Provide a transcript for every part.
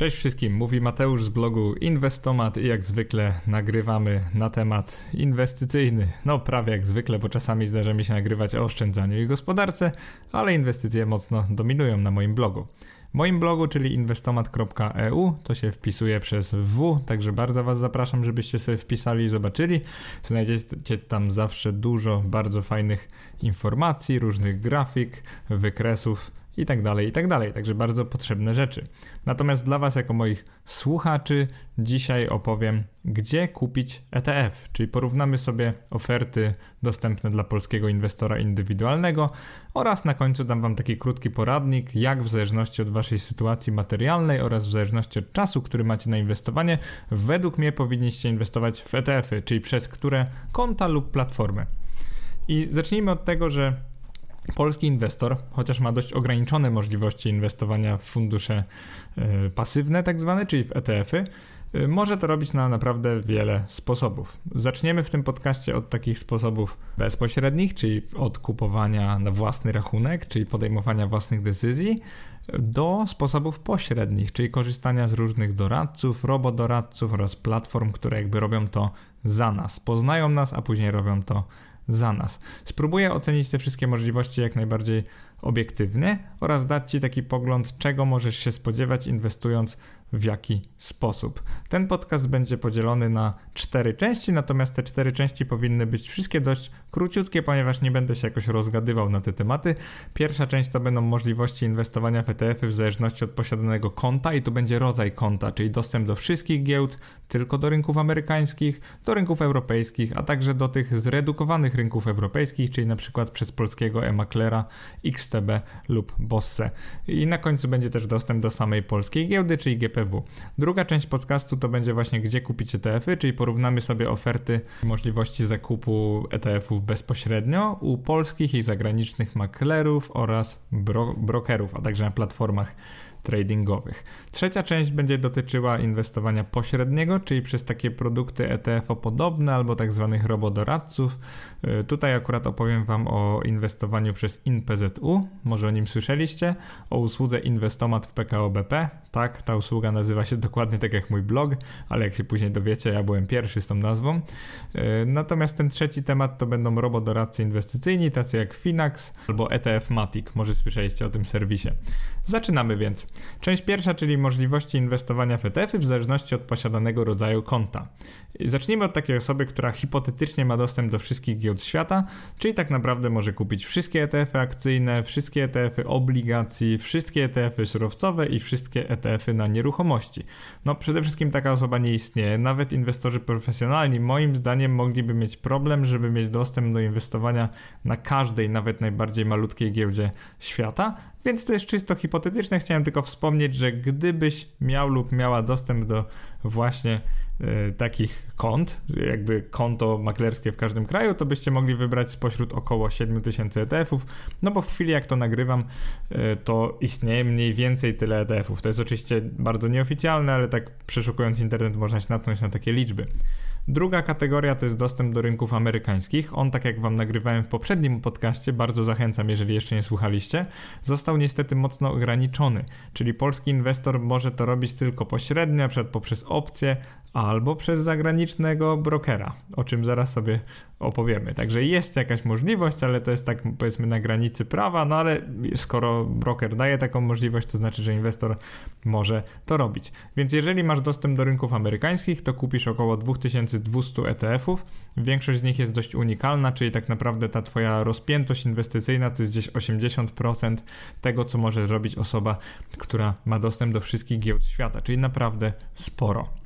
Cześć wszystkim, mówi Mateusz z blogu Inwestomat i jak zwykle nagrywamy na temat inwestycyjny. No prawie jak zwykle, bo czasami zdarza mi się nagrywać o oszczędzaniu i gospodarce, ale inwestycje mocno dominują na moim blogu. W moim blogu, czyli inwestomat.eu, to się wpisuje przez W, także bardzo Was zapraszam, żebyście sobie wpisali i zobaczyli. Znajdziecie tam zawsze dużo bardzo fajnych informacji, różnych grafik, wykresów i tak dalej, i tak dalej. Także bardzo potrzebne rzeczy. Natomiast dla Was, jako moich słuchaczy, dzisiaj opowiem, gdzie kupić ETF, czyli porównamy sobie oferty dostępne dla polskiego inwestora indywidualnego oraz na końcu dam Wam taki krótki poradnik, jak w zależności od Waszej sytuacji materialnej oraz w zależności od czasu, który macie na inwestowanie, według mnie powinniście inwestować w ETF-y, czyli przez które konta lub platformy. I zacznijmy od tego, że Polski inwestor, chociaż ma dość ograniczone możliwości inwestowania w fundusze y, pasywne, tak zwane, czyli w ETF-y, y, może to robić na naprawdę wiele sposobów. Zaczniemy w tym podcaście od takich sposobów bezpośrednich, czyli od kupowania na własny rachunek, czyli podejmowania własnych decyzji, do sposobów pośrednich, czyli korzystania z różnych doradców, robodoradców oraz platform, które jakby robią to za nas. Poznają nas, a później robią to za nas. Spróbuję ocenić te wszystkie możliwości jak najbardziej obiektywnie oraz dać Ci taki pogląd, czego możesz się spodziewać inwestując w jaki sposób. Ten podcast będzie podzielony na cztery części, natomiast te cztery części powinny być wszystkie dość króciutkie, ponieważ nie będę się jakoś rozgadywał na te tematy. Pierwsza część to będą możliwości inwestowania w ETF-y w zależności od posiadanego konta i tu będzie rodzaj konta, czyli dostęp do wszystkich giełd, tylko do rynków amerykańskich, do rynków europejskich, a także do tych zredukowanych rynków europejskich, czyli na przykład przez polskiego e-maklera XTB lub Bosse. I na końcu będzie też dostęp do samej polskiej giełdy, czyli GP Druga część podcastu to będzie właśnie gdzie kupić ETF-y, czyli porównamy sobie oferty możliwości zakupu ETF-ów bezpośrednio u polskich i zagranicznych maklerów oraz bro brokerów, a także na platformach tradingowych. Trzecia część będzie dotyczyła inwestowania pośredniego, czyli przez takie produkty ETF-o-podobne albo tak zwanych robodoradców. Y, tutaj akurat opowiem Wam o inwestowaniu przez InPZU, może o nim słyszeliście, o usłudze Inwestomat w PKO BP. Tak, ta usługa nazywa się dokładnie tak jak mój blog, ale jak się później dowiecie, ja byłem pierwszy z tą nazwą. Y, natomiast ten trzeci temat to będą robodoradcy inwestycyjni, tacy jak Finax albo ETF Matic. Może słyszeliście o tym serwisie. Zaczynamy więc. Część pierwsza, czyli możliwości inwestowania w ETF-y w zależności od posiadanego rodzaju konta. Zacznijmy od takiej osoby, która hipotetycznie ma dostęp do wszystkich giełd świata, czyli tak naprawdę może kupić wszystkie ETF-y akcyjne, wszystkie ETF-y obligacji, wszystkie ETF-y surowcowe i wszystkie ETF-y na nieruchomości. No przede wszystkim taka osoba nie istnieje. Nawet inwestorzy profesjonalni moim zdaniem mogliby mieć problem, żeby mieć dostęp do inwestowania na każdej, nawet najbardziej malutkiej giełdzie świata, więc to jest czysto hipotetyczne. Chciałem tylko wspomnieć, że gdybyś miał lub miała dostęp do właśnie y, takich kont, jakby konto maklerskie w każdym kraju, to byście mogli wybrać spośród około 7000 ETF-ów, no bo w chwili jak to nagrywam, y, to istnieje mniej więcej tyle ETF-ów. To jest oczywiście bardzo nieoficjalne, ale tak przeszukując internet można się natknąć na takie liczby. Druga kategoria to jest dostęp do rynków amerykańskich. On, tak jak Wam nagrywałem w poprzednim podcaście, bardzo zachęcam, jeżeli jeszcze nie słuchaliście, został niestety mocno ograniczony. Czyli polski inwestor może to robić tylko pośrednio, na przykład poprzez opcje albo przez zagranicznego brokera, o czym zaraz sobie opowiemy. Także jest jakaś możliwość, ale to jest tak powiedzmy na granicy prawa, no ale skoro broker daje taką możliwość, to znaczy, że inwestor może to robić. Więc jeżeli masz dostęp do rynków amerykańskich, to kupisz około 2200 ETF-ów. Większość z nich jest dość unikalna, czyli tak naprawdę ta twoja rozpiętość inwestycyjna to jest gdzieś 80% tego, co może zrobić osoba, która ma dostęp do wszystkich giełd świata, czyli naprawdę sporo.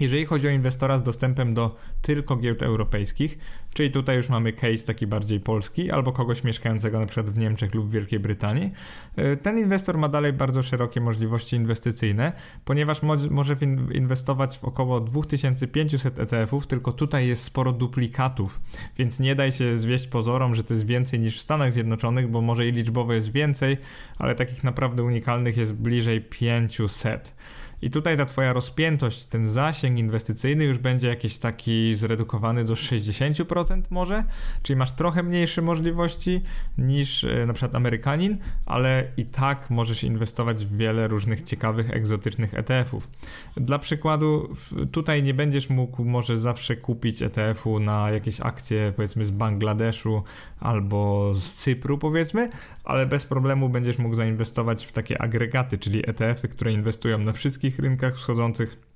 Jeżeli chodzi o inwestora z dostępem do tylko giełd europejskich, czyli tutaj już mamy case taki bardziej polski, albo kogoś mieszkającego na przykład w Niemczech lub Wielkiej Brytanii, y, ten inwestor ma dalej bardzo szerokie możliwości inwestycyjne, ponieważ mo może inwestować w około 2500 ETF-ów, tylko tutaj jest sporo duplikatów, więc nie daj się zwieść pozorom, że to jest więcej niż w Stanach Zjednoczonych, bo może i liczbowo jest więcej, ale takich naprawdę unikalnych jest bliżej 500. I tutaj ta twoja rozpiętość, ten zasięg inwestycyjny już będzie jakiś taki zredukowany do 60% może, czyli masz trochę mniejsze możliwości niż e, na przykład Amerykanin, ale i tak możesz inwestować w wiele różnych ciekawych, egzotycznych ETF-ów. Dla przykładu, tutaj nie będziesz mógł może zawsze kupić ETF-u na jakieś akcje, powiedzmy z Bangladeszu albo z Cypru, powiedzmy, ale bez problemu będziesz mógł zainwestować w takie agregaty, czyli ETF-y, które inwestują na wszystkich rynkach wschodzących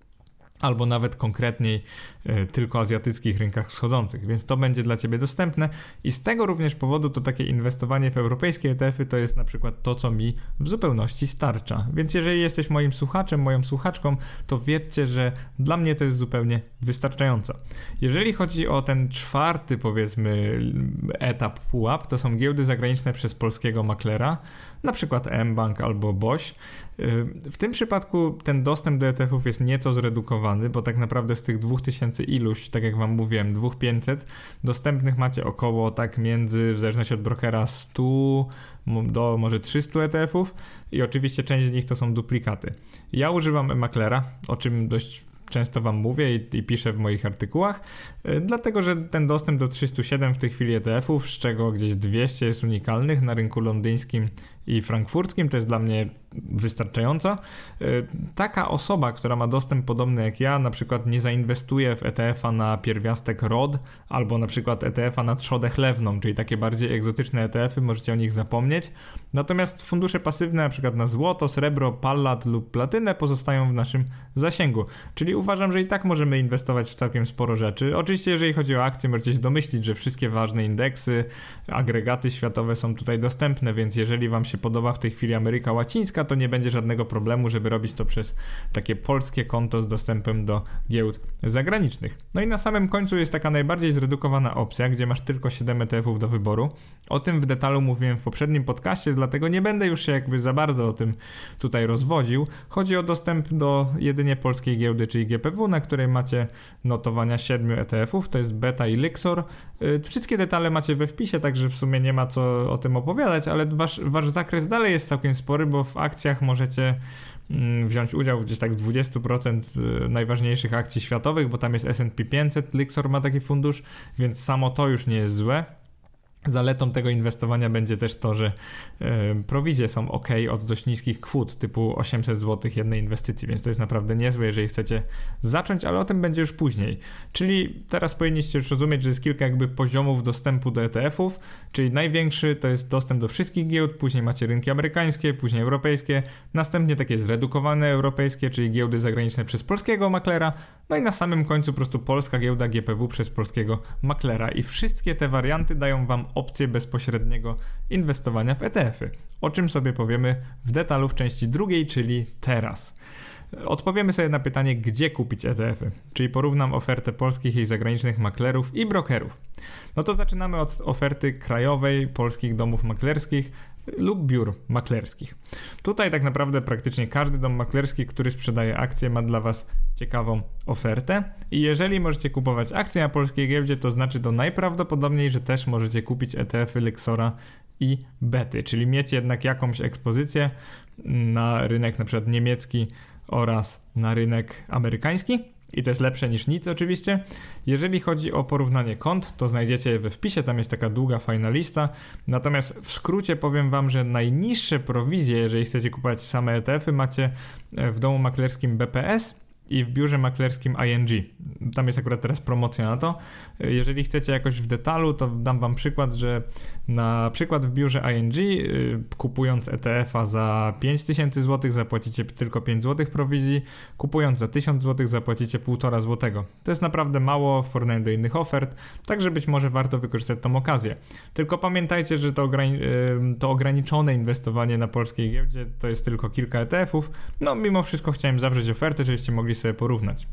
albo nawet konkretniej e, tylko azjatyckich rynkach wschodzących, więc to będzie dla Ciebie dostępne i z tego również powodu to takie inwestowanie w europejskie ETF-y to jest na przykład to, co mi w zupełności starcza. Więc jeżeli jesteś moim słuchaczem, moją słuchaczką, to wiedzcie, że dla mnie to jest zupełnie wystarczająco. Jeżeli chodzi o ten czwarty, powiedzmy, etap pułap, to są giełdy zagraniczne przez polskiego maklera, na przykład mBank albo BOŚ. W tym przypadku ten dostęp do ETF-ów jest nieco zredukowany, bo tak naprawdę z tych 2000 iluś, tak jak wam mówiłem, 2500, dostępnych macie około tak między, w zależności od brokera, 100 do może 300 ETF-ów i oczywiście część z nich to są duplikaty. Ja używam e-maklera, o czym dość często Wam mówię i, i, piszę w moich artykułach, y, dlatego że ten dostęp do 307 w tej chwili ETF-ów, z czego gdzieś 200 jest unikalnych na rynku londyńskim i frankfurckim, to jest dla mnie wystarczająco. Y, taka osoba, która ma dostęp podobny jak ja, na przykład nie zainwestuje w ETF-a na pierwiastek ROD albo na przykład ETF-a na trzodę chlewną, czyli takie bardziej egzotyczne ETF-y, możecie o nich zapomnieć. Natomiast fundusze pasywne, na przykład na złoto, srebro, pallat lub platynę pozostają w naszym zasięgu. Czyli uważam, że i tak możemy inwestować w całkiem sporo rzeczy. Oczywiście, jeżeli chodzi o akcje, możecie się domyślić, że wszystkie ważne indeksy, agregaty światowe są tutaj dostępne, więc jeżeli Wam się podoba w tej chwili Ameryka Łacińska, to nie będzie żadnego problemu, żeby robić to przez takie polskie konto z dostępem do giełd zagranicznych. No i na samym końcu jest taka najbardziej zredukowana opcja, gdzie masz tylko 7 ETF-ów do wyboru. O tym w detalu mówiłem w poprzednim podcaście, dlatego nie będę już się jakby za bardzo o tym tutaj rozwodził. Chodzi o dostęp do jedynie polskiej giełdy, czyli GPW, na której macie notowania 7 ETF-ów, to jest Beta i Lixor. Y, wszystkie detale macie we wpisie, także w sumie nie ma co o tym opowiadać, ale wasz, wasz zakres dalej jest całkiem spory, bo w akcjach możecie mm, wziąć udział gdzieś tak w 20% y, najważniejszych akcji światowych, bo tam jest S&P 500, Lixor ma taki fundusz, więc samo to już nie jest złe. Zaletą tego inwestowania będzie też to, że y, prowizje są ok od dość niskich kwot, typu 800 zł jednej inwestycji, więc to jest naprawdę niezłe, jeżeli chcecie zacząć, ale o tym będzie już później. Czyli teraz powinniście już rozumieć, że jest kilka jakby poziomów dostępu do ETF-ów, czyli największy to jest dostęp do wszystkich giełd, później macie rynki amerykańskie, później europejskie, następnie takie zredukowane europejskie, czyli giełdy zagraniczne przez polskiego maklera, no i na samym końcu po prostu polska giełda GPW przez polskiego maklera i wszystkie te warianty dają Wam opcję bezpośredniego inwestowania w ETF-y, o czym sobie powiemy w detalu w części drugiej, czyli teraz. Odpowiemy sobie na pytanie, gdzie kupić ETF-y, czyli porównam ofertę polskich i zagranicznych maklerów i brokerów. No to zaczynamy od oferty krajowej polskich domów maklerskich lub biur maklerskich. Tutaj tak naprawdę praktycznie każdy dom maklerski, który sprzedaje akcje, ma dla Was ciekawą ofertę. I jeżeli możecie kupować akcje na polskiej giełdzie, to znaczy to najprawdopodobniej, że też możecie kupić ETF-y Lexora i Bety, czyli mieć jednak jakąś ekspozycję na rynek przykład niemiecki oraz na rynek amerykański. I to jest lepsze niż nic oczywiście. Jeżeli chodzi o porównanie kont, to znajdziecie je we wpisie, tam jest taka długa, fajna lista. Natomiast w skrócie powiem Wam, że najniższe prowizje, jeżeli chcecie kupować same ETF-y, macie w domu maklerskim BPS i w biurze maklerskim ING. Tam jest akurat teraz promocja na to. Jeżeli chcecie jakoś w detalu, to dam wam przykład, że na przykład w biurze ING y, kupując ETF-a za 5000 zł zapłacicie tylko 5 zł prowizji, kupując za 1000 zł zapłacicie 1,5 zł. To jest naprawdę mało w porównaniu do innych ofert, także być może warto wykorzystać tą okazję. Tylko pamiętajcie, że to, ograni y, to ograniczone inwestowanie na polskiej giełdzie to jest tylko kilka ETF-ów. No mimo wszystko chciałem zawrzeć ofertę, żebyście mogli sobie porównać.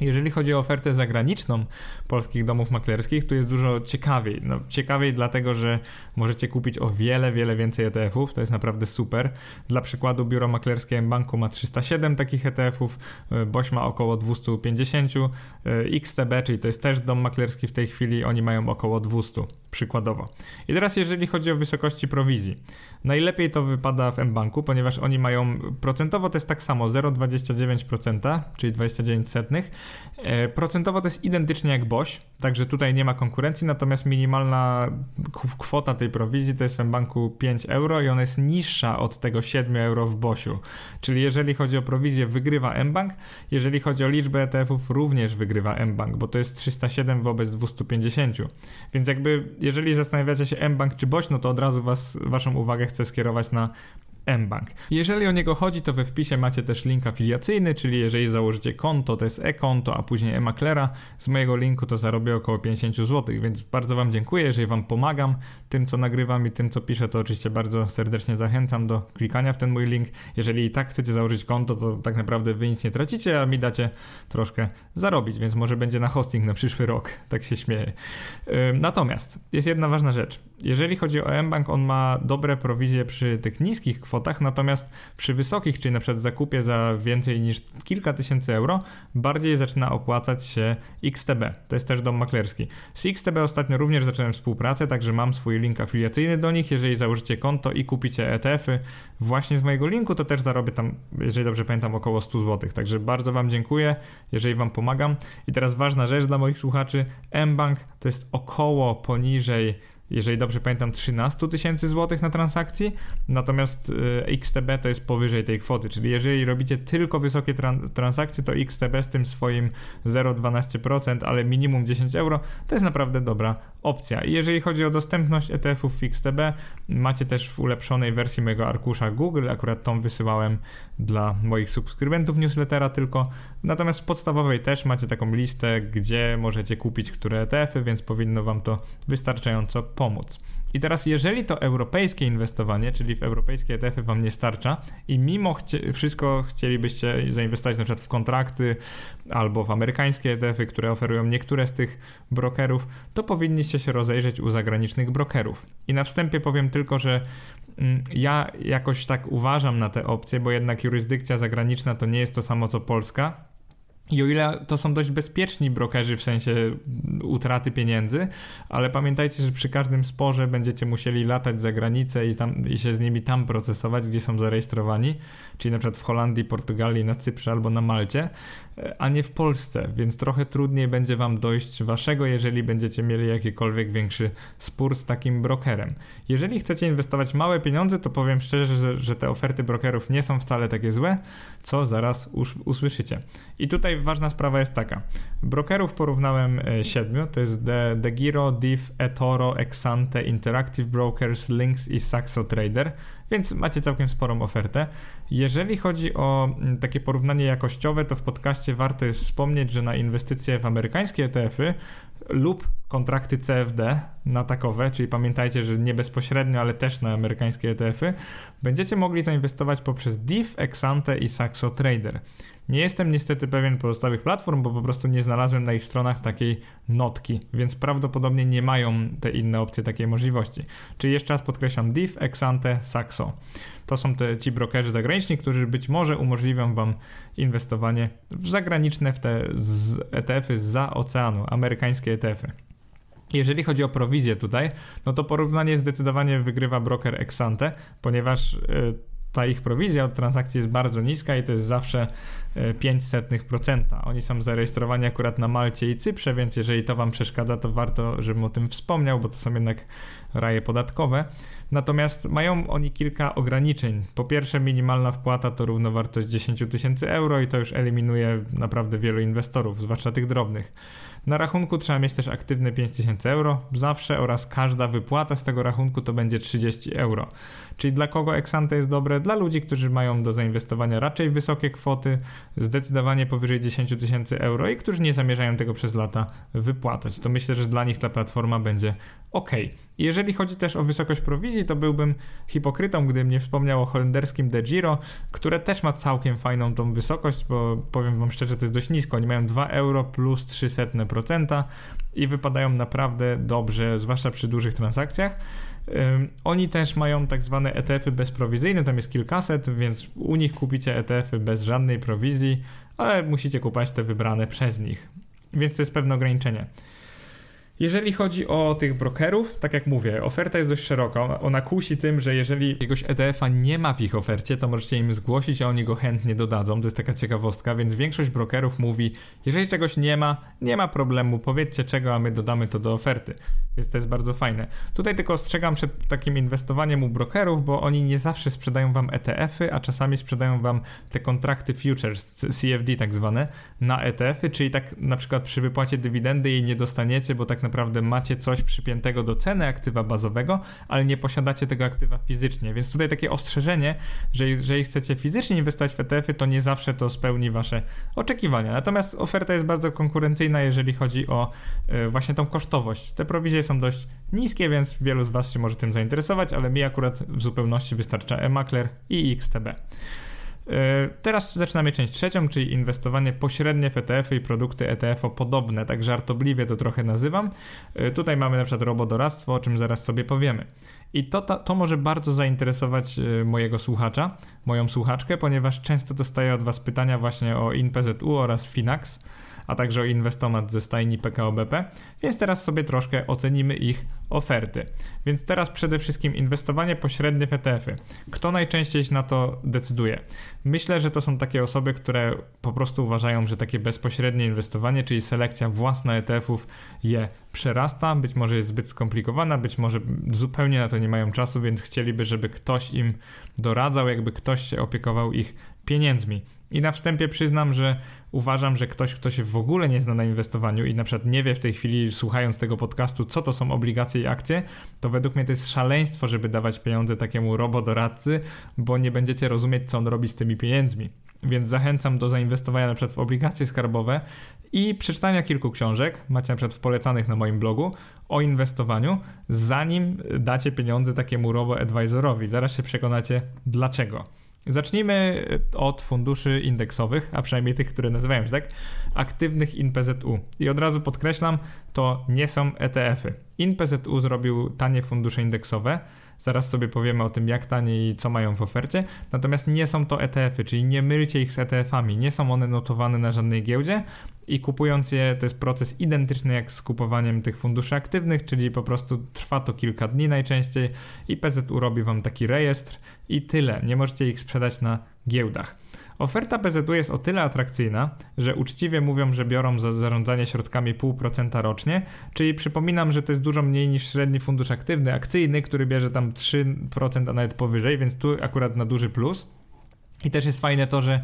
Jeżeli chodzi o ofertę zagraniczną polskich domów maklerskich, tu jest dużo ciekawiej. No, ciekawiej dlatego, że możecie kupić o wiele, wiele więcej ETF-ów, to jest naprawdę super. Dla przykładu biuro maklerskie banku ma 307 takich ETF-ów, e, Boś ma około 250, e, XTB, czyli to jest też dom maklerski w tej chwili, oni mają około 200 przykładowo. I teraz jeżeli chodzi o wysokości prowizji. Najlepiej to wypada w mBanku, ponieważ oni mają procentowo to jest tak samo 0,29%, czyli 29 setnych. E, procentowo to jest identycznie jak BOŚ, także tutaj nie ma konkurencji, natomiast minimalna kwota tej prowizji to jest w mBanku 5 euro i ona jest niższa od tego 7 euro w BOŚu. Czyli jeżeli chodzi o prowizję wygrywa mBank, jeżeli chodzi o liczbę ETF-ów również wygrywa mBank, bo to jest 307 wobec 250. Więc jakby jeżeli zastanawiacie się mBank czy BOŚ, no to od razu was, waszą uwagę chcę skierować na mBank. Jeżeli o niego chodzi, to we wpisie macie też link afiliacyjny, czyli jeżeli założycie konto, to jest e-konto, a później e-maklera, z mojego linku to zarobię około 50 zł, więc bardzo Wam dziękuję, jeżeli Wam pomagam tym, co nagrywam i tym, co piszę, to oczywiście bardzo serdecznie zachęcam do klikania w ten mój link. Jeżeli i tak chcecie założyć konto, to tak naprawdę Wy nic nie tracicie, a mi dacie troszkę zarobić, więc może będzie na hosting na przyszły rok, tak się śmieję. Natomiast jest jedna ważna rzecz. Jeżeli chodzi o mBank, on ma dobre prowizje przy tych niskich kwotach, natomiast przy wysokich, czyli na przykład zakupie za więcej niż kilka tysięcy euro, bardziej zaczyna opłacać się XTB. To jest też dom maklerski. Z XTB ostatnio również zacząłem współpracę, także mam swój link afiliacyjny do nich. Jeżeli założycie konto i kupicie ETF-y właśnie z mojego linku, to też zarobię tam, jeżeli dobrze pamiętam, około 100 zł. Także bardzo Wam dziękuję, jeżeli Wam pomagam. I teraz ważna rzecz dla moich słuchaczy. mBank to jest około poniżej jeżeli dobrze pamiętam, 13 tysięcy złotych na transakcji, natomiast y, XTB to jest powyżej tej kwoty, czyli jeżeli robicie tylko wysokie tran transakcje, to XTB z tym swoim 0,12%, ale minimum 10 euro, to jest naprawdę dobra opcja. I jeżeli chodzi o dostępność ETF-ów w XTB, macie też w ulepszonej wersji mojego arkusza Google, akurat tą wysyłałem dla moich subskrybentów newslettera tylko, natomiast w podstawowej też macie taką listę, gdzie możecie kupić które ETF-y, więc powinno Wam to wystarczająco. I teraz, jeżeli to europejskie inwestowanie, czyli w europejskie ETF-y Wam nie starcza i mimo chcie, wszystko chcielibyście zainwestować na przykład w kontrakty albo w amerykańskie ETF-y, które oferują niektóre z tych brokerów, to powinniście się rozejrzeć u zagranicznych brokerów. I na wstępie powiem tylko, że mm, ja jakoś tak uważam na te opcje, bo jednak jurysdykcja zagraniczna to nie jest to samo co Polska i o ile to są dość bezpieczni brokerzy w sensie utraty pieniędzy, ale pamiętajcie, że przy każdym sporze będziecie musieli latać za granicę i, tam, i się z nimi tam procesować, gdzie są zarejestrowani, czyli na przykład w Holandii, Portugalii, na Cyprze albo na Malcie, a nie w Polsce, więc trochę trudniej będzie wam dojść waszego, jeżeli będziecie mieli jakikolwiek większy spór z takim brokerem. Jeżeli chcecie inwestować małe pieniądze, to powiem szczerze, że, że te oferty brokerów nie są wcale takie złe, co zaraz usłyszycie. I tutaj ważna sprawa jest taka. Brokerów porównałem e, siedmiu, to jest De, De Giro, Div, eToro, Exante, Interactive Brokers, Links i Saxo Trader więc macie całkiem sporą ofertę. Jeżeli chodzi o mm, takie porównanie jakościowe, to w podcaście warto jest wspomnieć, że na inwestycje w amerykańskie ETF-y lub kontrakty CFD na takowe, czyli pamiętajcie, że nie bezpośrednio, ale też na amerykańskie ETF-y, będziecie mogli zainwestować poprzez DIF, Exante i Saxo Trader. Nie jestem niestety pewien pozostałych platform, bo po prostu nie znalazłem na ich stronach takiej notki, więc prawdopodobnie nie mają te inne opcje takiej możliwości. Czyli jeszcze raz podkreślam DIF, Exante, Saxo. To są te ci brokerzy zagraniczni, którzy być może umożliwią Wam inwestowanie w zagraniczne, w te ETF-y za oceanu, amerykańskie ETF-y. Jeżeli chodzi o prowizję tutaj, no to porównanie zdecydowanie wygrywa broker Exante, ponieważ y, ta ich prowizja od transakcji jest bardzo niska i to jest zawsze 0,05%. E, Oni są zarejestrowani akurat na Malcie i Cyprze, więc jeżeli to Wam przeszkadza, to warto, żebym o tym wspomniał, bo to są jednak raje podatkowe. Natomiast mają oni kilka ograniczeń. Po pierwsze, minimalna wpłata to równowartość 10 tysięcy euro i to już eliminuje naprawdę wielu inwestorów, zwłaszcza tych drobnych. Na rachunku trzeba mieć też aktywne 5000 euro zawsze oraz każda wypłata z tego rachunku to będzie 30 euro. Czyli dla kogo Exante jest dobre? Dla ludzi, którzy mają do zainwestowania raczej wysokie kwoty, zdecydowanie powyżej 10 tysięcy euro i którzy nie zamierzają tego przez lata wypłacać. To myślę, że dla nich ta platforma będzie ok. Jeżeli chodzi też o wysokość prowizji, to byłbym hipokrytą, gdybym nie wspomniał o holenderskim De Giro, które też ma całkiem fajną tą wysokość, bo powiem wam szczerze, to jest dość nisko. Oni mają 2 euro plus 300% i wypadają naprawdę dobrze, zwłaszcza przy dużych transakcjach. Oni też mają tak zwane ETF-y bezprowizyjne, tam jest kilkaset, więc u nich kupicie ETF-y bez żadnej prowizji, ale musicie kupować te wybrane przez nich. Więc to jest pewne ograniczenie. Jeżeli chodzi o tych brokerów, tak jak mówię, oferta jest dość szeroka. Ona kusi tym, że jeżeli jakiegoś ETF-a nie ma w ich ofercie, to możecie im zgłosić, a oni go chętnie dodadzą. To jest taka ciekawostka, więc większość brokerów mówi, jeżeli czegoś nie ma, nie ma problemu, powiedzcie czego, a my dodamy to do oferty. Więc to jest bardzo fajne. Tutaj tylko ostrzegam przed takim inwestowaniem u brokerów, bo oni nie zawsze sprzedają wam ETF-y, a czasami sprzedają wam te kontrakty futures, CFD tak zwane, na ETF-y, czyli tak na przykład przy wypłacie dywidendy jej nie dostaniecie, bo tak naprawdę macie coś przypiętego do ceny aktywa bazowego, ale nie posiadacie tego aktywa fizycznie. Więc tutaj takie ostrzeżenie, że jeżeli chcecie fizycznie inwestować w ETF-y, to nie zawsze to spełni wasze oczekiwania. Natomiast oferta jest bardzo konkurencyjna, jeżeli chodzi o y, właśnie tą kosztowość. Te prowizje są dość niskie, więc wielu z Was się może tym zainteresować, ale mi akurat w zupełności wystarcza e-makler i XTB. E, teraz zaczynamy część trzecią, czyli inwestowanie pośrednie w ETF-y i produkty ETF-o podobne, tak żartobliwie to trochę nazywam. E, tutaj mamy na przykład robodoradztwo, o czym zaraz sobie powiemy. I to, to, to, może bardzo zainteresować e, mojego słuchacza, moją słuchaczkę, ponieważ często dostaję od Was pytania właśnie o InPZU oraz Finax a także o inwestomat ze stajni PKO BP, więc teraz sobie troszkę ocenimy ich oferty. Więc teraz przede wszystkim inwestowanie pośrednie w ETF-y. Kto najczęściej się na to decyduje? Myślę, że to są takie osoby, które po prostu uważają, że takie bezpośrednie inwestowanie, czyli selekcja własna ETF-ów je przerasta, być może jest zbyt skomplikowana, być może zupełnie na to nie mają czasu, więc chcieliby, żeby ktoś im doradzał, jakby ktoś się opiekował ich pieniędzmi. I na wstępie przyznam, że uważam, że ktoś, kto się w ogóle nie zna na inwestowaniu i na przykład nie wie w tej chwili, słuchając tego podcastu, co to są obligacje i akcje, to według mnie to jest szaleństwo, żeby dawać pieniądze takiemu robodoradcy, bo nie będziecie rozumieć, co on robi z tymi pieniędzmi. Więc zachęcam do zainwestowania na przykład w obligacje skarbowe i przeczytania kilku książek, macie na przykład w polecanych na moim blogu, o inwestowaniu, zanim dacie pieniądze takiemu robo-advisorowi. Zaraz się przekonacie dlaczego. Zacznijmy od funduszy indeksowych, a przynajmniej tych, które nazywają się tak, aktywnych INPZU. I od razu podkreślam, to nie są ETF-y. INPZU zrobił tanie fundusze indeksowe, Zaraz sobie powiemy o tym, jak tanie i co mają w ofercie. Natomiast nie są to ETF-y, czyli nie mylcie ich z ETF-ami. Nie są one notowane na żadnej giełdzie i kupując je, to jest proces identyczny jak z kupowaniem tych funduszy aktywnych, czyli po prostu trwa to kilka dni najczęściej i PZU robi wam taki rejestr i tyle. Nie możecie ich sprzedać na giełdach. Oferta PZU jest o tyle atrakcyjna, że uczciwie mówią, że biorą za zarządzanie środkami 0,5% rocznie, czyli przypominam, że to jest dużo mniej niż średni fundusz aktywny, akcyjny, który bierze tam 3%, a nawet powyżej, więc tu akurat na duży plus. I też jest fajne to, że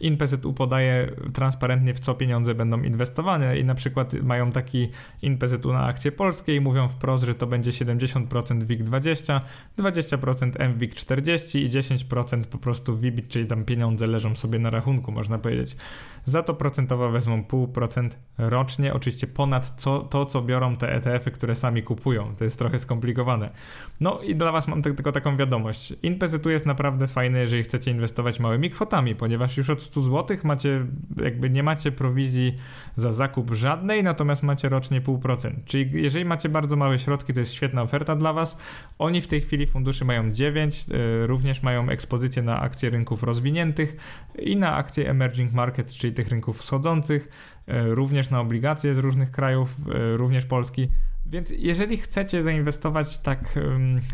InPZU podaje transparentnie w co pieniądze będą inwestowane i na przykład mają taki InPZU na akcje polskie i mówią wprost, że to będzie 70% WIG20, 20% MWIG40 i 10% po prostu WIBIT, czyli tam pieniądze leżą sobie na rachunku, można powiedzieć. Za to procentowo wezmą 0,5% rocznie, oczywiście ponad co, to, co biorą te ETF-y, które sami kupują. To jest trochę skomplikowane. No i dla Was mam tylko taką wiadomość. InPZU jest naprawdę fajny, jeżeli chcecie inwestować małymi kwotami, ponieważ już od 100 zł macie, jakby nie macie prowizji za zakup żadnej, natomiast macie rocznie 0,5%. Czyli jeżeli macie bardzo małe środki, to jest świetna oferta dla Was. Oni w tej chwili funduszy mają 9, y, również mają ekspozycję na akcje rynków rozwiniętych i na akcje emerging market, czyli tych rynków wschodzących, y, również na obligacje z różnych krajów, y, również Polski. Więc jeżeli chcecie zainwestować tak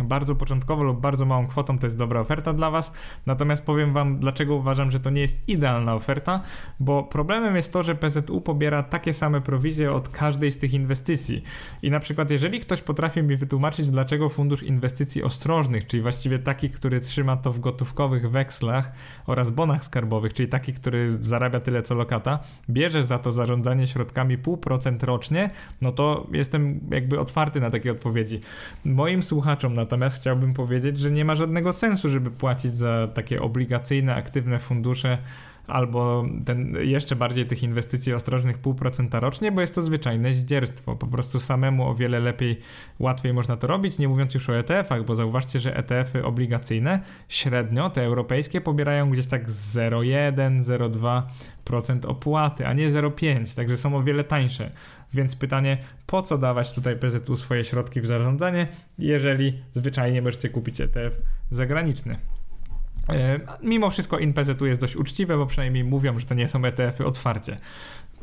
bardzo początkowo lub bardzo małą kwotą, to jest dobra oferta dla Was. Natomiast powiem Wam, dlaczego uważam, że to nie jest idealna oferta, bo problemem jest to, że PZU pobiera takie same prowizje od każdej z tych inwestycji. I na przykład, jeżeli ktoś potrafi mi wytłumaczyć, dlaczego fundusz inwestycji ostrożnych, czyli właściwie taki, który trzyma to w gotówkowych wekslach oraz bonach skarbowych, czyli taki, który zarabia tyle co lokata, bierze za to zarządzanie środkami 0,5% rocznie, no to jestem jak jakby otwarty na takie odpowiedzi. Moim słuchaczom natomiast chciałbym powiedzieć, że nie ma żadnego sensu, żeby płacić za takie obligacyjne, aktywne fundusze albo ten, jeszcze bardziej tych inwestycji ostrożnych 0,5% rocznie, bo jest to zwyczajne zdzierstwo. Po prostu samemu o wiele lepiej, łatwiej można to robić, nie mówiąc już o ETF-ach, bo zauważcie, że ETF-y obligacyjne średnio, te europejskie, pobierają gdzieś tak 0,1, 0,2% opłaty, a nie 0,5, także są o wiele tańsze. Więc pytanie, po co dawać tutaj PZU swoje środki w zarządzanie, jeżeli zwyczajnie możecie kupić ETF zagraniczny. E, mimo wszystko InPZU jest dość uczciwe, bo przynajmniej mówią, że to nie są ETF-y otwarcie.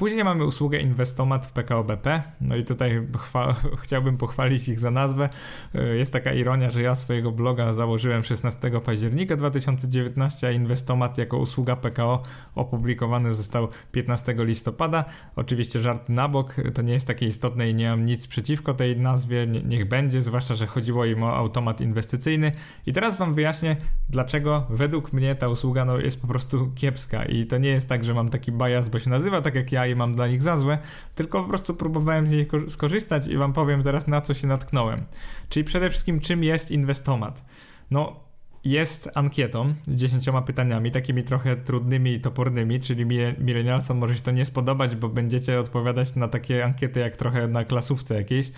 Później mamy usługę Inwestomat w PKO BP. No i tutaj chciałbym pochwalić ich za nazwę. E, jest taka ironia, że ja swojego bloga założyłem 16 października 2019, a Inwestomat jako usługa PKO opublikowany został 15 listopada. Oczywiście żart na bok, to nie jest takie istotne i nie mam nic przeciwko tej nazwie, niech będzie, zwłaszcza, że chodziło im o automat inwestycyjny. I teraz wam wyjaśnię, dlaczego według mnie ta usługa no, jest po prostu kiepska i to nie jest tak, że mam taki bias, bo się nazywa tak jak ja i mam dla nich za złe, tylko po prostu próbowałem z niej skorzystać i wam powiem zaraz na co się natknąłem. Czyli przede wszystkim czym jest inwestomat? No, jest ankietą z dziesięcioma pytaniami, takimi trochę trudnymi i topornymi, czyli milenialsom może się to nie spodobać, bo będziecie odpowiadać na takie ankiety jak trochę na klasówce jakiejś,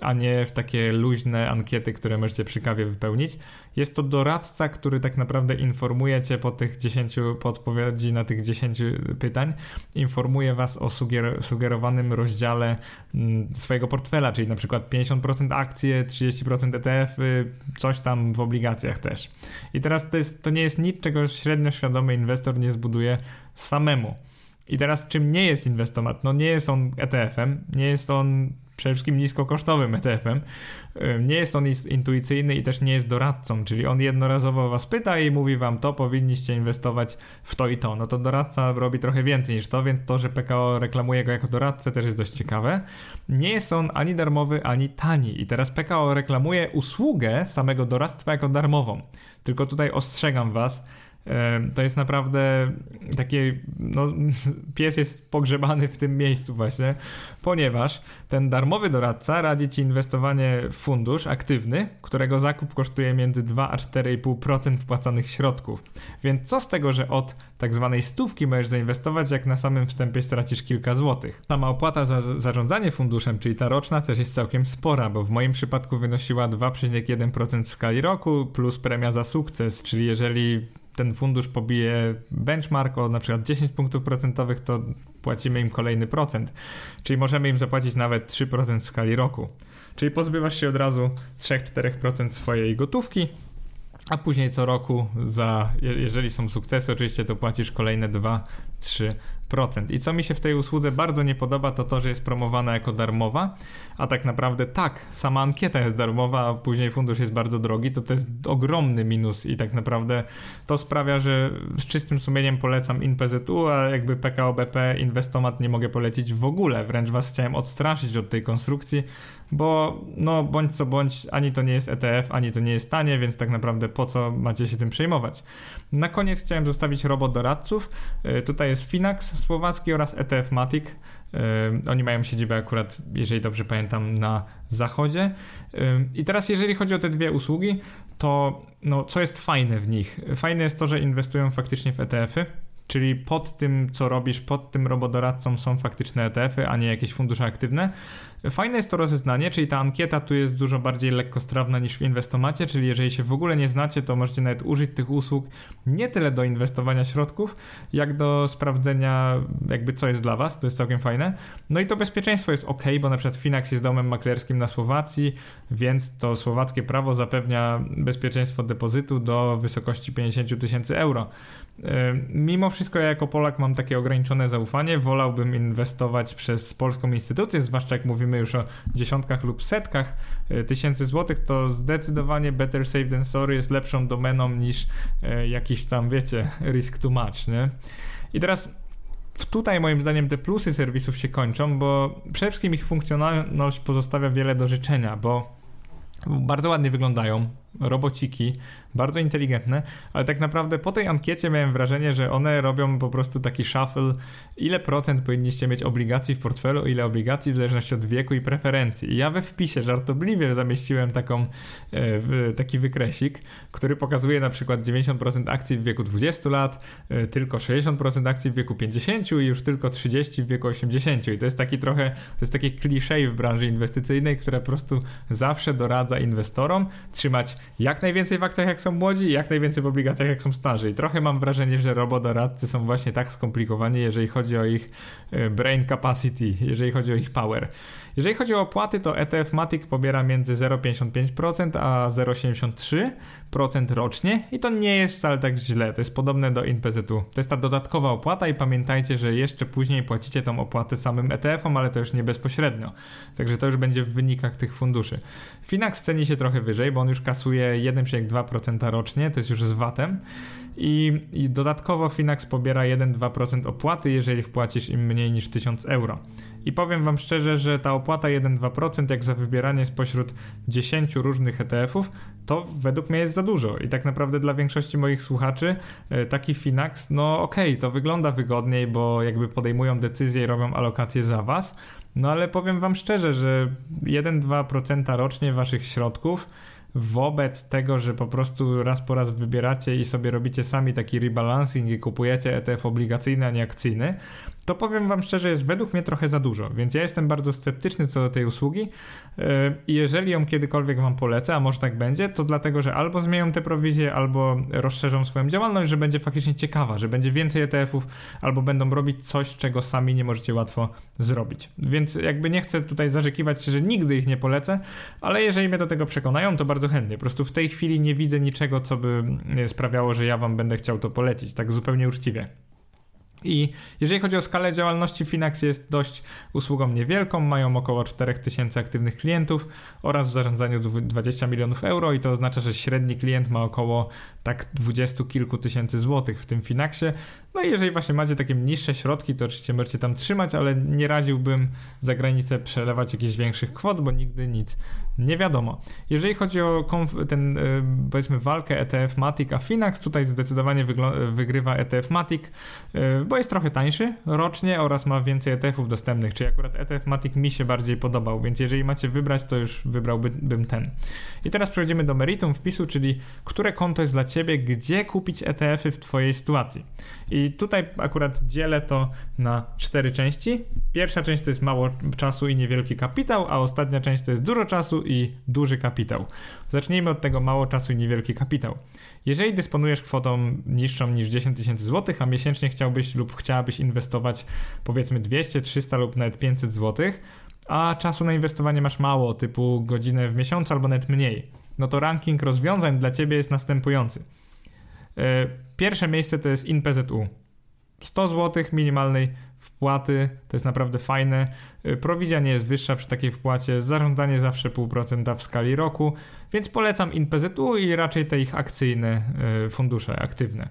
a nie w takie luźne ankiety, które możecie przy kawie wypełnić. Jest to doradca, który tak naprawdę informuje cię po tych 10, po odpowiedzi na tych 10 pytań, informuje was o suger sugerowanym rozdziale mm, swojego portfela, czyli na przykład 50% akcje, 30% ETF, coś tam w obligacjach też. I teraz to, jest, to nie jest nic, czego średnio świadomy inwestor nie zbuduje samemu. I teraz czym nie jest inwestomat? No nie jest on ETF-em, nie jest on przede wszystkim niskokosztowym ETF-em. Nie jest on intuicyjny i też nie jest doradcą, czyli on jednorazowo was pyta i mówi wam to, powinniście inwestować w to i to. No to doradca robi trochę więcej niż to, więc to, że PKO reklamuje go jako doradcę też jest dość ciekawe. Nie jest on ani darmowy, ani tani i teraz PKO reklamuje usługę samego doradztwa jako darmową. Tylko tutaj ostrzegam was, to jest naprawdę takie, no, pies jest pogrzebany w tym miejscu właśnie, ponieważ ten darmowy doradca radzi ci inwestowanie w fundusz aktywny, którego zakup kosztuje między 2 a 4,5% wpłacanych środków. Więc co z tego, że od tak zwanej stówki możesz zainwestować, jak na samym wstępie stracisz kilka złotych. Sama opłata za zarządzanie funduszem, czyli ta roczna też jest całkiem spora, bo w moim przypadku wynosiła 2,1% w skali roku plus premia za sukces, czyli jeżeli ten fundusz pobije benchmark o na przykład 10 punktów procentowych, to płacimy im kolejny procent. Czyli możemy im zapłacić nawet 3% w skali roku. Czyli pozbywasz się od razu 3-4% swojej gotówki, a później co roku za, jeżeli są sukcesy oczywiście, to płacisz kolejne 2-3%. I co mi się w tej usłudze bardzo nie podoba, to to, że jest promowana jako darmowa, a tak naprawdę tak, sama ankieta jest darmowa, a później fundusz jest bardzo drogi, to to jest ogromny minus i tak naprawdę to sprawia, że z czystym sumieniem polecam InPZU, a jakby PKO BP Inwestomat nie mogę polecić w ogóle, wręcz was chciałem odstraszyć od tej konstrukcji, bo no bądź co bądź, ani to nie jest ETF, ani to nie jest tanie, więc tak naprawdę po co macie się tym przejmować. Na koniec chciałem zostawić robot doradców. Y, tutaj jest Finax słowacki oraz ETF Matic. Oni mają siedzibę akurat, jeżeli dobrze pamiętam, na zachodzie. I teraz jeżeli chodzi o te dwie usługi, to no, co jest fajne w nich? Fajne jest to, że inwestują faktycznie w ETF-y Czyli pod tym, co robisz, pod tym robodoradcą są faktyczne ETF-y, a nie jakieś fundusze aktywne. Fajne jest to rozeznanie, czyli ta ankieta tu jest dużo bardziej lekkostrawna niż w inwestomacie, czyli jeżeli się w ogóle nie znacie, to możecie nawet użyć tych usług nie tyle do inwestowania środków, jak do sprawdzenia jakby co jest dla was, to jest całkiem fajne. No i to bezpieczeństwo jest ok, bo na przykład Finax jest domem maklerskim na Słowacji, więc to słowackie prawo zapewnia bezpieczeństwo depozytu do wysokości 50 tysięcy euro. Mimo wszystko ja jako Polak mam takie ograniczone zaufanie, wolałbym inwestować przez polską instytucję, zwłaszcza jak mówimy już o dziesiątkach lub setkach e, tysięcy złotych, to zdecydowanie Better Safe Than Sorry jest lepszą domeną niż e, jakiś tam, wiecie, risk too much, nie? I teraz tutaj moim zdaniem te plusy serwisów się kończą, bo przede wszystkim ich funkcjonalność pozostawia wiele do życzenia, bo bardzo ładnie wyglądają, robociki, bardzo inteligentne, ale tak naprawdę po tej ankiecie miałem wrażenie, że one robią po prostu taki shuffle, ile procent powinniście mieć obligacji w portfelu, ile obligacji w zależności od wieku i preferencji. I ja we wpisie żartobliwie zamieściłem taką, e, taki wykresik, który pokazuje na przykład 90% akcji w wieku 20 lat, e, tylko 60% akcji w wieku 50 i już tylko 30 w wieku 80. I to jest taki trochę, to jest takie kliszej w branży inwestycyjnej, które po prostu zawsze doradza inwestorom trzymać jak najwięcej w akcjach jak są młodzi i jak najwięcej w obligacjach jak są starzy. I trochę mam wrażenie, że robodoradcy są właśnie tak skomplikowani, jeżeli chodzi o ich e, brain capacity, jeżeli chodzi o ich power. Jeżeli chodzi o opłaty, to ETF Matic pobiera między 0,55% a 0,83% rocznie i to nie jest wcale tak źle. To jest podobne do INPZ-u. To jest ta dodatkowa opłata i pamiętajcie, że jeszcze później płacicie tą opłatę samym ETF-om, ale to już nie bezpośrednio. Także to już będzie w wynikach tych funduszy. Finax ceni się trochę wyżej, bo on już kasuje 1,2% rocznie, to jest już z VAT-em. I, I, dodatkowo Finax pobiera 1-2% opłaty, jeżeli wpłacisz im mniej niż 1000 euro. I powiem Wam szczerze, że ta opłata 1-2%, jak za wybieranie spośród 10 różnych ETF-ów, to według mnie jest za dużo. I tak naprawdę dla większości moich słuchaczy e, taki Finax, no okej, okay, to wygląda wygodniej, bo jakby podejmują decyzje i robią alokacje za Was. No ale powiem Wam szczerze, że 1-2% rocznie Waszych środków wobec tego, że po prostu raz po raz wybieracie i sobie robicie sami taki rebalancing i kupujecie ETF obligacyjny, a nie akcyjny, to powiem Wam szczerze, jest według mnie trochę za dużo, więc ja jestem bardzo sceptyczny co do tej usługi e, i jeżeli ją kiedykolwiek Wam polecę, a może tak będzie, to dlatego, że albo zmienią te prowizje, albo rozszerzą swoją działalność, że będzie faktycznie ciekawa, że będzie więcej ETF-ów, albo będą robić coś, czego sami nie możecie łatwo zrobić. Więc jakby nie chcę tutaj zarzekiwać się, że nigdy ich nie polecę, ale jeżeli mnie do tego przekonają, to bardzo chętnie. Po prostu w tej chwili nie widzę niczego, co by sprawiało, że ja Wam będę chciał to polecić, tak zupełnie uczciwie. I jeżeli chodzi o skalę działalności, Finax jest dość usługą niewielką, mają około 4000 aktywnych klientów oraz w zarządzaniu 20 milionów euro i to oznacza, że średni klient ma około tak 20 kilku tysięcy złotych w tym Finaxie. No i jeżeli właśnie macie takie niższe środki, to oczywiście możecie tam trzymać, ale nie radziłbym za granicę przelewać jakichś większych kwot, bo nigdy nic nie wiadomo. Jeżeli chodzi o ten, y, powiedzmy, walkę ETF Matic a Finax, tutaj zdecydowanie wygrywa ETF Matic, y, bo jest trochę tańszy rocznie oraz ma więcej ETF-ów dostępnych, czyli akurat ETF Matic mi się bardziej podobał, więc jeżeli macie wybrać, to już wybrałbym ten. I teraz przechodzimy do meritum wpisu, czyli które konto jest dla Ciebie, gdzie kupić ETF-y w Twojej sytuacji. I tutaj akurat dzielę to na cztery części. Pierwsza część to jest mało czasu i niewielki kapitał, a ostatnia część to jest dużo czasu i duży kapitał. Zacznijmy od tego mało czasu i niewielki kapitał. Jeżeli dysponujesz kwotą niższą niż 10 tysięcy złotych, a miesięcznie chciałbyś lub chciałabyś inwestować powiedzmy 200, 300 lub nawet 500 złotych, a czasu na inwestowanie masz mało, typu godzinę w miesiącu albo nawet mniej, no to ranking rozwiązań dla Ciebie jest następujący. E, pierwsze miejsce to jest InPZU. 100 zł minimalnej wpłaty, to jest naprawdę fajne. E, prowizja nie jest wyższa przy takiej wpłacie, zarządzanie zawsze 0,5% w skali roku, więc polecam InPZU i raczej te ich akcyjne e, fundusze aktywne.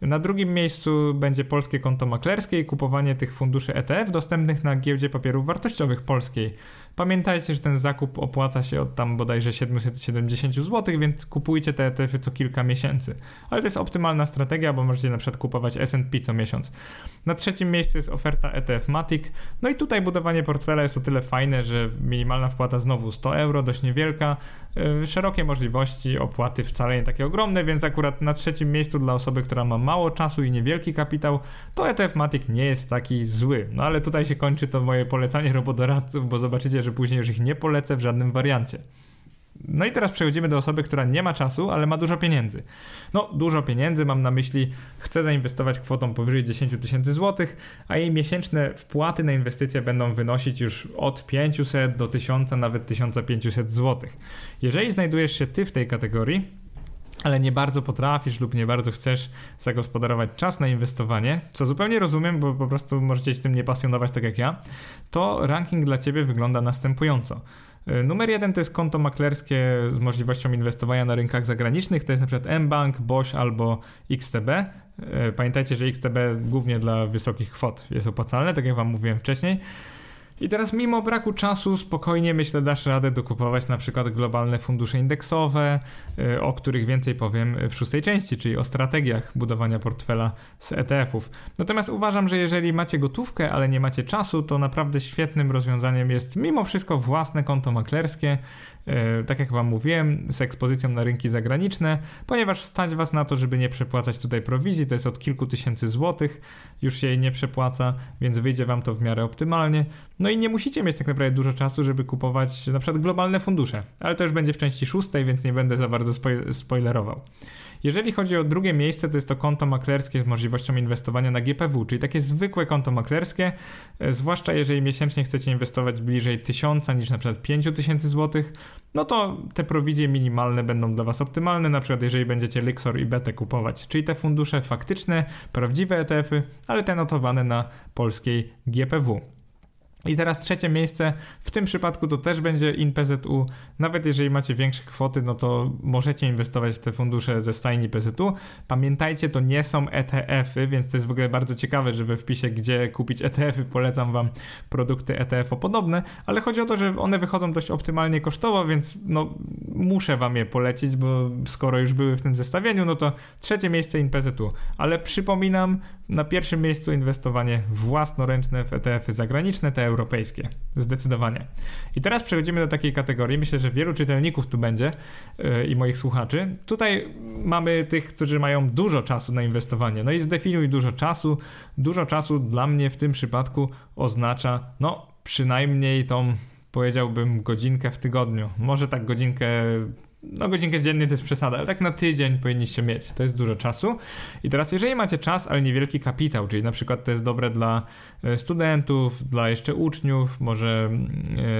Na drugim miejscu będzie polskie konto maklerskie i kupowanie tych funduszy ETF dostępnych na giełdzie papierów wartościowych polskiej. Pamiętajcie, że ten zakup opłaca się od tam bodajże 770 zł, więc kupujcie te ETF-y co kilka miesięcy. Ale to jest optymalna strategia, bo możecie na przykład kupować S&P co miesiąc. Na trzecim miejscu jest oferta ETF Matic. No i tutaj budowanie portfela jest o tyle fajne, że minimalna wpłata znowu 100 euro, dość niewielka, yy, szerokie możliwości, opłaty wcale nie takie ogromne, więc akurat na trzecim miejscu dla osoby, która ma mało czasu i niewielki kapitał, to ETF Matic nie jest taki zły. No ale tutaj się kończy to moje polecanie robodoradców, bo zobaczycie, że później już ich nie polecę w żadnym wariancie. No i teraz przechodzimy do osoby, która nie ma czasu, ale ma dużo pieniędzy. No, dużo pieniędzy, mam na myśli, chce zainwestować kwotą powyżej 10 tysięcy złotych, a jej miesięczne wpłaty na inwestycje będą wynosić już od 500 do 1000, nawet 1500 złotych. Jeżeli znajdujesz się ty w tej kategorii, ale nie bardzo potrafisz lub nie bardzo chcesz zagospodarować czas na inwestowanie, co zupełnie rozumiem, bo po prostu możecie się tym nie pasjonować tak jak ja, to ranking dla ciebie wygląda następująco. Y, numer jeden to jest konto maklerskie z możliwością inwestowania na rynkach zagranicznych, to jest przykład mBank, Bosch albo XTB. Y, pamiętajcie, że XTB głównie dla wysokich kwot jest opłacalne, tak jak wam mówiłem wcześniej. I teraz mimo braku czasu spokojnie myślę dasz radę dokupować na przykład globalne fundusze indeksowe, y, o których więcej powiem w szóstej części, czyli o strategiach budowania portfela z ETF-ów. Natomiast uważam, że jeżeli macie gotówkę, ale nie macie czasu, to naprawdę świetnym rozwiązaniem jest mimo wszystko własne konto maklerskie, y, tak jak wam mówiłem, z ekspozycją na rynki zagraniczne, ponieważ stać was na to, żeby nie przepłacać tutaj prowizji, to jest od kilku tysięcy złotych, już się jej nie przepłaca, więc wyjdzie wam to w miarę optymalnie. No i nie musicie mieć tak naprawdę dużo czasu, żeby kupować na przykład globalne fundusze, ale to już będzie w części szóstej, więc nie będę za bardzo spoilerował. Jeżeli chodzi o drugie miejsce, to jest to konto maklerskie z możliwością inwestowania na GPW, czyli takie zwykłe konto maklerskie, e, zwłaszcza jeżeli miesięcznie chcecie inwestować bliżej 1000 niż na przykład 5000 zł, no to te prowizje minimalne będą dla Was optymalne, na przykład jeżeli będziecie Lixor i BT kupować, czyli te fundusze faktyczne, prawdziwe ETF-y, ale te notowane na polskiej GPW. I teraz trzecie miejsce, w tym przypadku to też będzie InPZU. Nawet jeżeli macie większe kwoty, no to możecie inwestować w te fundusze ze stajni PZU. Pamiętajcie, to nie są ETF-y, więc to jest w ogóle bardzo ciekawe, że we wpisie, gdzie kupić ETF-y, polecam Wam produkty ETF-o podobne, ale chodzi o to, że one wychodzą dość optymalnie kosztowo, więc no muszę Wam je polecić, bo skoro już były w tym zestawieniu, no to trzecie miejsce InPZU. Ale przypominam, na pierwszym miejscu inwestowanie własnoręczne w ETF-y zagraniczne, te europejskie. Zdecydowanie. I teraz przechodzimy do takiej kategorii. Myślę, że wielu czytelników tu będzie yy, i moich słuchaczy. Tutaj mamy tych, którzy mają dużo czasu na inwestowanie. No i zdefiniuj dużo czasu. Dużo czasu dla mnie w tym przypadku oznacza, no, przynajmniej tą powiedziałbym godzinkę w tygodniu. Może tak godzinkę no godzinkę dziennie to jest przesada, ale tak na tydzień powinniście mieć. To jest dużo czasu. I teraz, jeżeli macie czas, ale niewielki kapitał, czyli na przykład to jest dobre dla e, studentów, dla jeszcze uczniów, może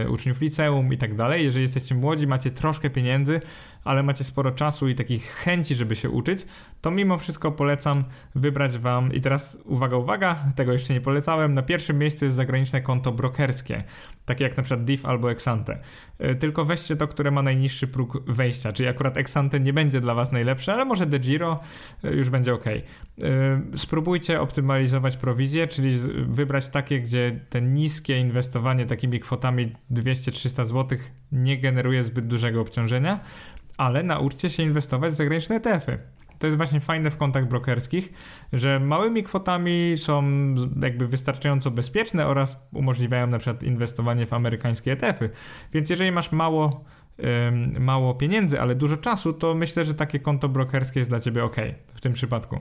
e, uczniów liceum i tak dalej. Jeżeli jesteście młodzi, macie troszkę pieniędzy, ale macie sporo czasu i takich chęci, żeby się uczyć, to mimo wszystko polecam wybrać Wam, i teraz uwaga, uwaga, tego jeszcze nie polecałem, na pierwszym miejscu jest zagraniczne konto brokerskie, takie jak na przykład DIF albo Exante. E, tylko weźcie to, które ma najniższy próg wejścia, czyli akurat Exante nie będzie dla Was najlepsze, ale może De Giro e, już będzie ok. E, spróbujcie optymalizować prowizję, czyli wybrać takie, gdzie te niskie inwestowanie takimi kwotami 200-300 zł nie generuje zbyt dużego obciążenia, ale nauczcie się inwestować w zagraniczne ETF-y. To jest właśnie fajne w kontach brokerskich, że małymi kwotami są jakby wystarczająco bezpieczne oraz umożliwiają na przykład inwestowanie w amerykańskie ETF-y. Więc jeżeli masz mało, mało pieniędzy, ale dużo czasu, to myślę, że takie konto brokerskie jest dla ciebie ok w tym przypadku.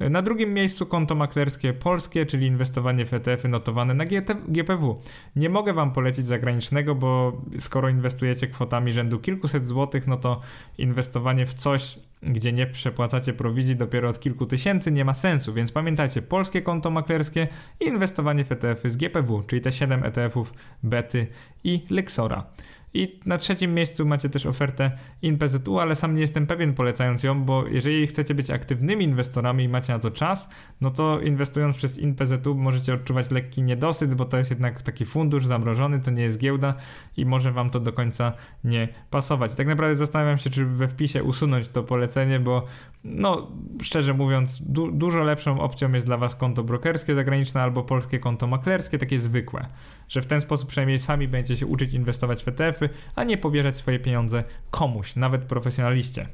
Na drugim miejscu konto maklerskie polskie, czyli inwestowanie w ETF-y notowane na GPW. Nie mogę Wam polecić zagranicznego, bo skoro inwestujecie kwotami rzędu kilkuset złotych, no to inwestowanie w coś, gdzie nie przepłacacie prowizji dopiero od kilku tysięcy, nie ma sensu. Więc pamiętajcie, polskie konto maklerskie i inwestowanie w ETF-y z GPW, czyli te 7 ETF-ów Bety i Lexora. I na trzecim miejscu macie też ofertę InPZU, ale sam nie jestem pewien polecając ją, bo jeżeli chcecie być aktywnymi inwestorami i macie na to czas, no to inwestując przez InPZU możecie odczuwać lekki niedosyt, bo to jest jednak taki fundusz zamrożony, to nie jest giełda i może wam to do końca nie pasować. Tak naprawdę zastanawiam się, czy we wpisie usunąć to polecenie, bo no szczerze mówiąc, du dużo lepszą opcją jest dla was konto brokerskie zagraniczne albo polskie konto maklerskie, takie zwykłe, że w ten sposób przynajmniej sami będziecie się uczyć inwestować w ETF-y, a nie powierzać swoje pieniądze komuś, nawet profesjonaliście.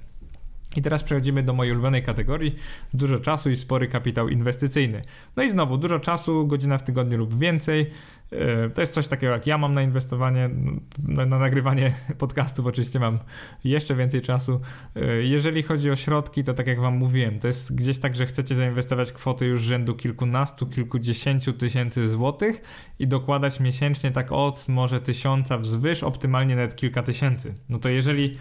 I teraz przechodzimy do mojej ulubionej kategorii: dużo czasu i spory kapitał inwestycyjny. No i znowu, dużo czasu, godzina w tygodniu lub więcej. E, to jest coś takiego, jak ja mam na inwestowanie, na, na, nagrywanie podcastów oczywiście mam jeszcze więcej czasu. E, jeżeli chodzi o środki, to tak jak wam mówiłem, to jest gdzieś tak, że chcecie zainwestować kwoty już rzędu kilkunastu, kilkudziesięciu tysięcy złotych i dokładać miesięcznie tak od może tysiąca wzwyż, optymalnie nawet kilka tysięcy. No to jeżeli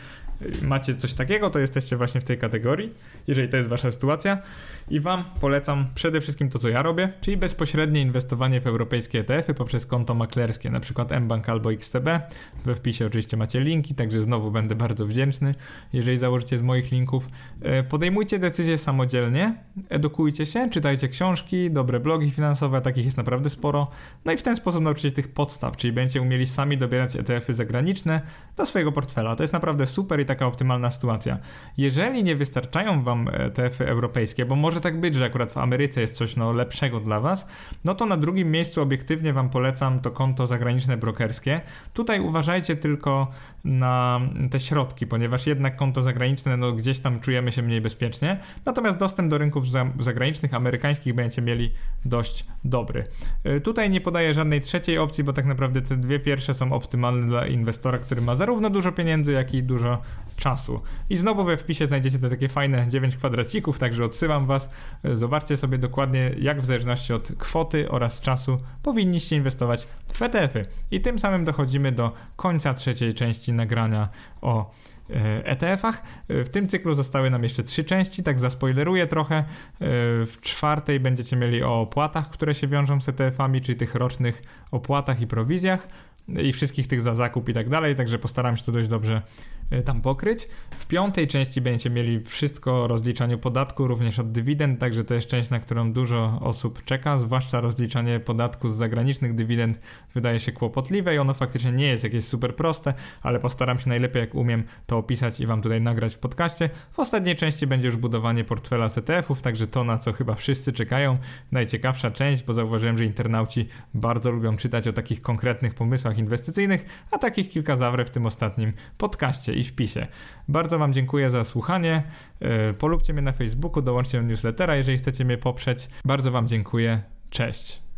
macie coś takiego, to jesteście właśnie w tej kategorii, jeżeli to jest wasza sytuacja. I wam polecam przede wszystkim to, co ja robię, czyli bezpośrednie inwestowanie w europejskie ETF-y poprzez konto maklerskie, na przykład mBank albo XTB. We wpisie oczywiście macie linki, także znowu będę bardzo wdzięczny, jeżeli założycie z moich linków. E, podejmujcie decyzje samodzielnie, edukujcie się, czytajcie książki, dobre blogi finansowe, takich jest naprawdę sporo. No i w ten sposób nauczycie tych podstaw, czyli będziecie umieli sami dobierać ETF-y zagraniczne do swojego portfela. To jest naprawdę super i taka optymalna sytuacja. Jeżeli nie wystarczają Wam ETF-y europejskie, bo może tak być, że akurat w Ameryce jest coś no, lepszego dla Was, no to na drugim miejscu obiektywnie Wam polecam polecam to konto zagraniczne brokerskie. Tutaj uważajcie tylko na te środki, ponieważ jednak konto zagraniczne, no gdzieś tam czujemy się mniej bezpiecznie. Natomiast dostęp do rynków zagranicznych, amerykańskich będziecie mieli dość dobry. Y, tutaj nie podaję żadnej trzeciej opcji, bo tak naprawdę te dwie pierwsze są optymalne dla inwestora, który ma zarówno dużo pieniędzy, jak i dużo czasu. I znowu we wpisie znajdziecie te takie fajne 9 kwadracików, także odsyłam Was. Y, zobaczcie sobie dokładnie, jak w zależności od kwoty oraz czasu powinniście inwestować w ETF-y. I tym samym dochodzimy do końca trzeciej części nagrania o ETF-ach. E w tym cyklu zostały nam jeszcze trzy części, tak zaspoileruję trochę. E, w czwartej będziecie mieli o opłatach, które się wiążą z ETF-ami, czyli tych rocznych opłatach i prowizjach i wszystkich tych za zakup i tak dalej, także postaram się to dość dobrze E, tam pokryć. W piątej części będziecie mieli wszystko o rozliczaniu podatku, również od dywidend, także to jest część, na którą dużo osób czeka, zwłaszcza rozliczanie podatku z zagranicznych dywidend wydaje się kłopotliwe i ono faktycznie nie jest jakieś super proste, ale postaram się najlepiej jak umiem to opisać i wam tutaj nagrać w podcaście. W ostatniej części będzie już budowanie portfela CTF-ów, także to na co chyba wszyscy czekają. Najciekawsza część, bo zauważyłem, że internauci bardzo lubią czytać o takich konkretnych pomysłach inwestycyjnych, a takich kilka zawrę w tym ostatnim podcaście i wpisie. Bardzo Wam dziękuję za słuchanie. E, polubcie mnie na Facebooku, dołączcie do newslettera, jeżeli chcecie mnie poprzeć. Bardzo Wam dziękuję. Cześć.